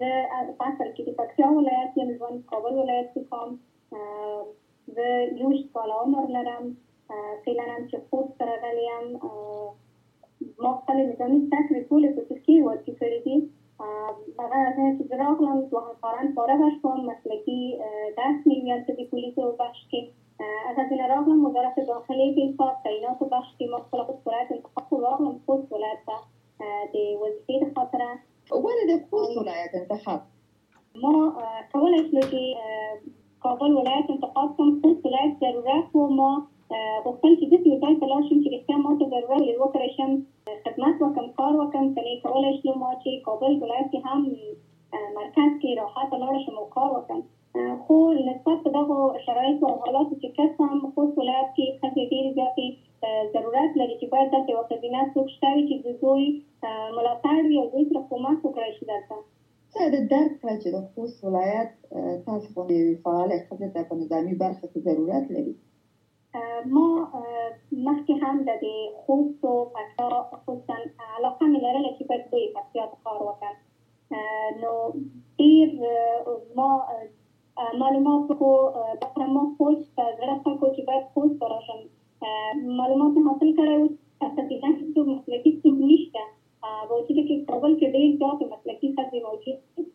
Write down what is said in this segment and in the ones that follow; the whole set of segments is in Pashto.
زه په اصل کې د پکتیا ولایت یم، ژوند په کابل ولایت کې کوم. زه یوویشت کاله عمر لرم، فعلا هم چې خوست ته راغلی یم. ما خپلې نظامي زده کړې ټولې په ترکیې هېواد کې کړې دي. هغه ځای چې زه راغلم دوهنکارن فارغه شوم، مسلکي درس مې وي هلته د پولیسو بخش کې. هغه ځینه راغلم وزارت داخلې کې کار تعیناتو بخش کې ما خپله په پوره انتخاب راغلم خوست ولایت ته د وظیفې د خاطره. ولې د خوست ولایت انتخاب؟ ما کولای شو چې کابل ولایت انتخاب کړم خوست ولایت ضرورت و ما غوښتل چې داسې یو ځای ته لاړ شم چې رښتیا ما ته ضرورت یې وکړای شم خدمت وکړم کار وکړم کنې کولای شو ما چې کابل ولایت کې هم مرکز کې راحته لاړه شم او کار وکړم خو له څه په دغو شرایطو او حالاتو چې که څه هم خوست ولایت کې ښځې ډېرې زیاتې ضرورت لري چې باید داسې یوه ښځینه څوک شته وي چې د زوی ملاتړ وي او زوی سره کومک وکړای شي درته ته د درک کړه چې د خوست ولایت تاسو غوندې یوې فعالې ښځې ته په نظامي برخه کې ضرورت لري. ما مخکې هم د دې خوست او پکتیا خصوصا علاقه مې لرله چې باید لوی پکتیا ته کار وکړم نو ډیر ما معلومات خو ډاکټر ما خوست ته زړه ښه کو چې باید خوست ته راشم معلومات مې حاصل کړی اوس تقریبا هېڅوک مسلکي څوک نشته په وجود کې کابل کې ډېر زیاتې مسلکي ښځې موجود دي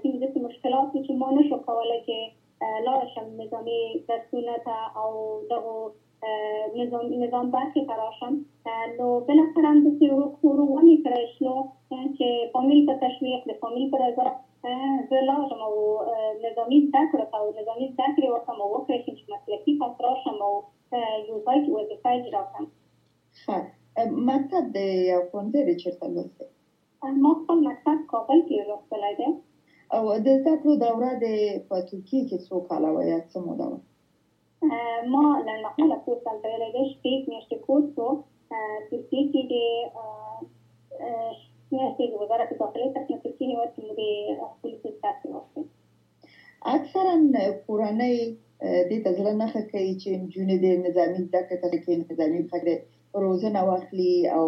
ځینې داسې مشکلات وو چې ما نه شو کولی چې لاړه شم نظامي درسونه ته او دغو نظام نظام برخې ته راشم نو بالاخره همداسې ورو ورو ومې کړی شنو چې فامیل په تشویق د فامیل په رضا زه لاړ شم او نظامي زده کړو ته او نظامي زده کړې وکړم او وکړای شم چې مسلکي پس راشم او یو ځای کې وظیفه اجرا کړم ښه مکتب دی او ښوونځی دی چېرته لوستی ما خپل مکتب کابل کې لوستلی دی. د زده کړو دوره دې په ترکیه کې څو کاله وه یا څه موده وه؟ ما لنډمهاله کورس هلته ویلی دی، شپږ میاشتې کورس و. ترکیه کې دې میاشتې د وزارت داخلې تر څنګ ترکیه هېواد کې مو دې خپلې ښځې ته لوستې. اکثرا کورنۍ دې ته زړه نه ښه کوي چې نجونې دې نظامي زده کړې ته کېنوي، نظامي پرې روزنه واخلي او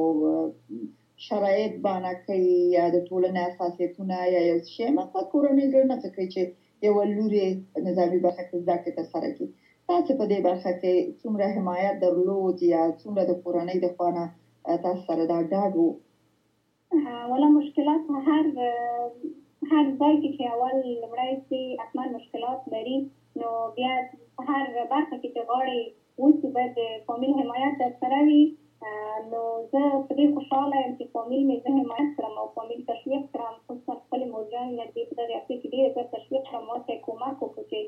شرایط، بانکۍ یا د ټولنې اساسیتونه یا یو څه شی مقصد کورنۍ زړه نه ښه کوي چې یوه لور یې په نظامي برخه کې زده کړې تر سره کړي. تاسې په دې برخه کې څومره حمایت درلود یا څومره د کورنۍ د خوا نه تاسو سره دا ډاډ و؟ والا مشکلات هر هر ځای کې چې اول لومړی ځي حتما مشکلات لري نو بیا په هر برخه کې چې غواړي اوسي باید د فامیل حمایت درسره وي نو زه په دې خوشحاله یم چې فامیل مې زه حمایت کړم او فامیل تشویق کړم خصوصا خپلې مورجانې نه دې په دغې هفته کې ډېره زیات تشویق کړم ورته یې کومک وکړو چې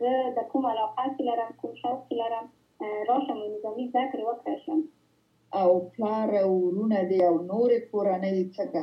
زه د کوم علاقه چې لرم کوم شوق چې لرم راشم او نظامي زده کړې وکړای شم او پلار او ورونه دې او نورې کورنۍ څنګه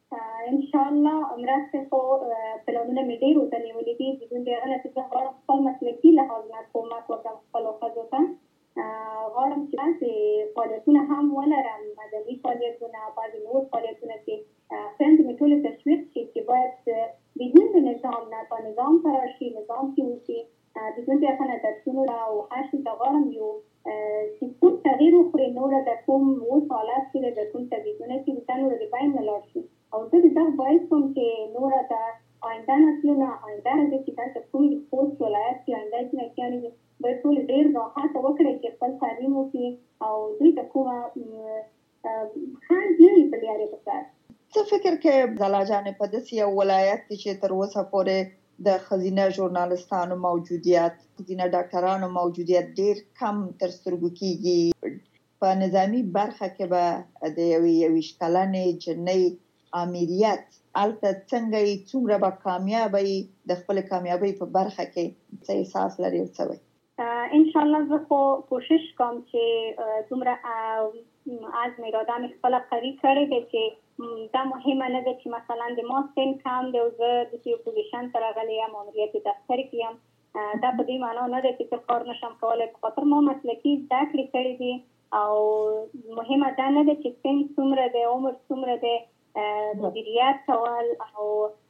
ان شاء الله مرسته خو پلانونه مې ډېر ورته نیولي دي د دین د هغه نه چې زه غواړم خپل مسلکي لحاظ نه کومک وکړم خپلو ښځو ته غواړم چې داسې فعالیتونه هم ولرم مدني فعالیتونه بعضې نور فعالیتونه چې خویندې مې ټولې تشویق شي چې باید د دین د نظام نه په نظام فرار شي نظام کې اوسي ددوی بیا خنه درسونو ته او هر شي ته غورم يو چي کوم تغير وخوري نوره د کوم اوس حالات کي د کوم تبيزونه چي دي دا نوره د بايم نه لاړ شي او زه د دغ بايس کوم چي نوره د آينده نسلونه آينده راځي چي دا ته کوم د خوست ولايت کي آينده جنکياني دي بايد ټول ډير دا هڅه وکړي چي خپل تعليم وکړي او دوی ته کومه خان ډېرې بلیارې په کار. څه فکر کوې ځلا جانې په داسې یو ولایت کې چې تر اوسه پورې د ښځینه ژورنالستانو موجودیت، ښځینه ډاکټرانو موجودیت ډېر کم تر سترګو کېږي، په نظامي برخه کې به د یوې یوویشت کلنې جنۍ آمریت هلته څنګه یي، څومره به کامیابه یي، د خپلې کامیابۍ په برخه کې څه احساس لرې او څه وایې؟ ان شاء الله زه خو کوشش کوم چې دومره عزم اراده مې خپل قوي کړې ده چې دا مهمه نه ده چې مثلا د ما سن کم دی او زه د یو پوزیشن ته راغلی یم او مدیریت دفتر کې یم دا په دې معنا نه ده چې زه کار نشم کولی په خاطر ما مسلکي زده کړې کړې دي او مهمه دا نه ده چې سن څومره دی عمر څومره دی مدیریت کول او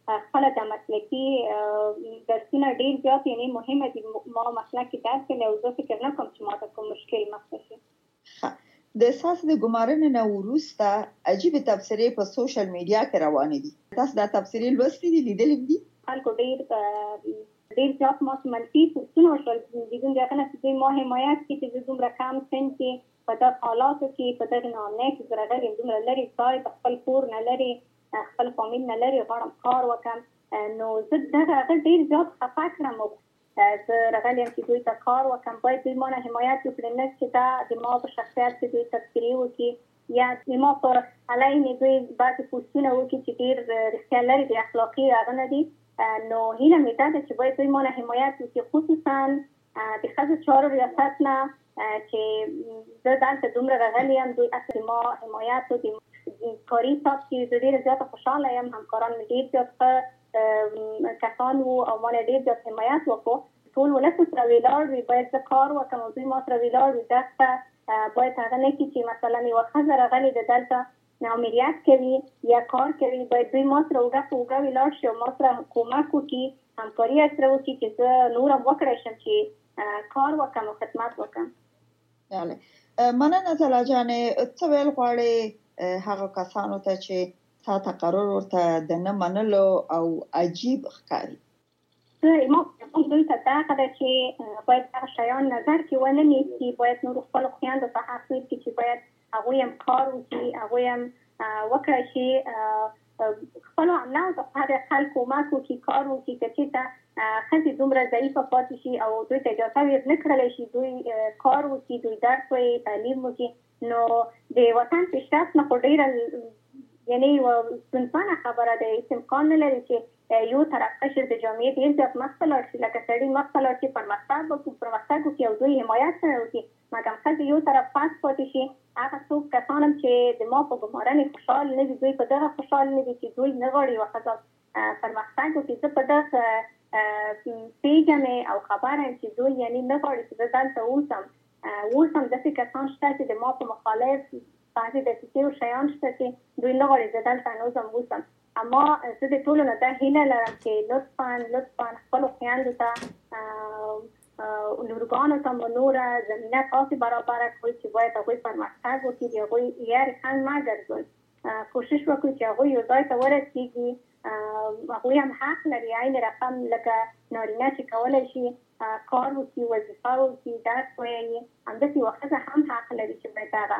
خپل د مسلکي درسونه ډیر زیات یعنی مهمه دي ما مثلا کې درس کې او زه فکر نه کوم چې ما ته کوم مشکل مخ شي د ساس د ګمارنې نه وروسته عجیب تبصرې په سوشل میډیا کې روانې دي تاسو دا تبصرې لوستې دي لیدلې دي خلکو ډیر ډیر زیات ما منفي پوښتنه وشول د دې دغه نه چې ما حمایت کې چې دومره کم سن کې په دغ حالاتو کی په دغی نامنه کی زره ډلی دومره لری ځای په خپل کور نه لری خپل فامیل نه لری غواړم کار وکم نو زه دغه هغه ډیر زیات خفه کړم او زه رغلی یم چی دوی ته کار وکم باید دوی مانه حمایت وکړی نه چی دا د ما په شخصیت کی دوی تبصری وکی یا د ما په علیه دوی بعضی پوستونه وکی چی ډیر رښتیا لری د اخلاقی هغه ندی نو هیله می داده چی باید دوی مانه حمایت وکی خصوصا د ښځو چارو ریاست نه چې زه دلته دومره راغلی یم دوی اصل ما حمایت و د کاري حساب کې زه ډېره زیاته خوشحاله یم همکاران مې ډېر زیات ښه کسان وو او ما ډېر زیات حمایت وکړو ټول ولس سره ویلاړ وي باید زه کار وکم او دوی ما سره ویلاړ وي دښته باید هغه نه کی چې مثلا یو خزه راغلی د دلته ناامریت کوي یا کار کوي باید دوی ما سره اوږه په اوږه ولاړ شي او ما سره کومک وکړي همکاري راسره وکړي چې زه نور هم وکړای شم چې کار وکم او خدمت وکم بله مننه زلا جانې څه ویل غواړې هغه کسانو ته چې تا تقرر ورته د نه منلو او عجیب ښکاري مفهوم دلته دغه ده چې باید هغه شیان نظر کې ونه نیسي باید نور خپل خویندو په حق ویل کې چې باید هغوی هم کار وکړي هغوی هم وکړی شي خپل عملو ته په هغه خلک کمک وکړي کار وکړي که چېرته ښځې دومره ضعیفه پاتې شي او دوی ته اجازه ور نه کړلی شي دوی کار وکړي دوی درس وایي تعلیم وکړي نو د وطن پیشرفت نه خو ډېره یعنې یوه ستونزمنه خبره ده هېڅ امکان نه لري چې له يو طرف قشر د جامعې ډېر زيات مخ ته لاړ شي لکه سړي مخ ته لاړ شي پرمختګ پرمختګ وکړي او دوی حمايت سره وکړي مګم ښځې يو طرف پس پاتې شي هغه څوک کسان هم چې د ما په ګمارنې خوشحال نه دي دوی په دغه خوشحال نه دي چې دوی نه غواړي يوه ښځه پرمختګ وکړي زه په دغه پېژم او خبر یم چې دوی یعنی نه غواړي چې زه دلته اوسم اوس هم داسې کسان شته چې د ما په مخالف بعضې دسیسې او شیان شته چې دوی نه غواړي زه دلته نوزم اوسم اما زه د ټولو نه دا هیله لرم چې لطفا لطفا خپلو خویندو ته لورګانو ته مو نوره زمینه تاسې برابره کړئ چې باید هغوی پرمختګ وکړي د هغوی یارې خنډ مه ګرځوئ کوشش وکړي چې هغوی یو ځای ته ورسیږي هغوی هم حق لري عین رقم لکه نارینه چې کولی شي کار وکړي وظیفه وکړي درس ویي همداسې یوه ښځه هم حق لري چې باید دغه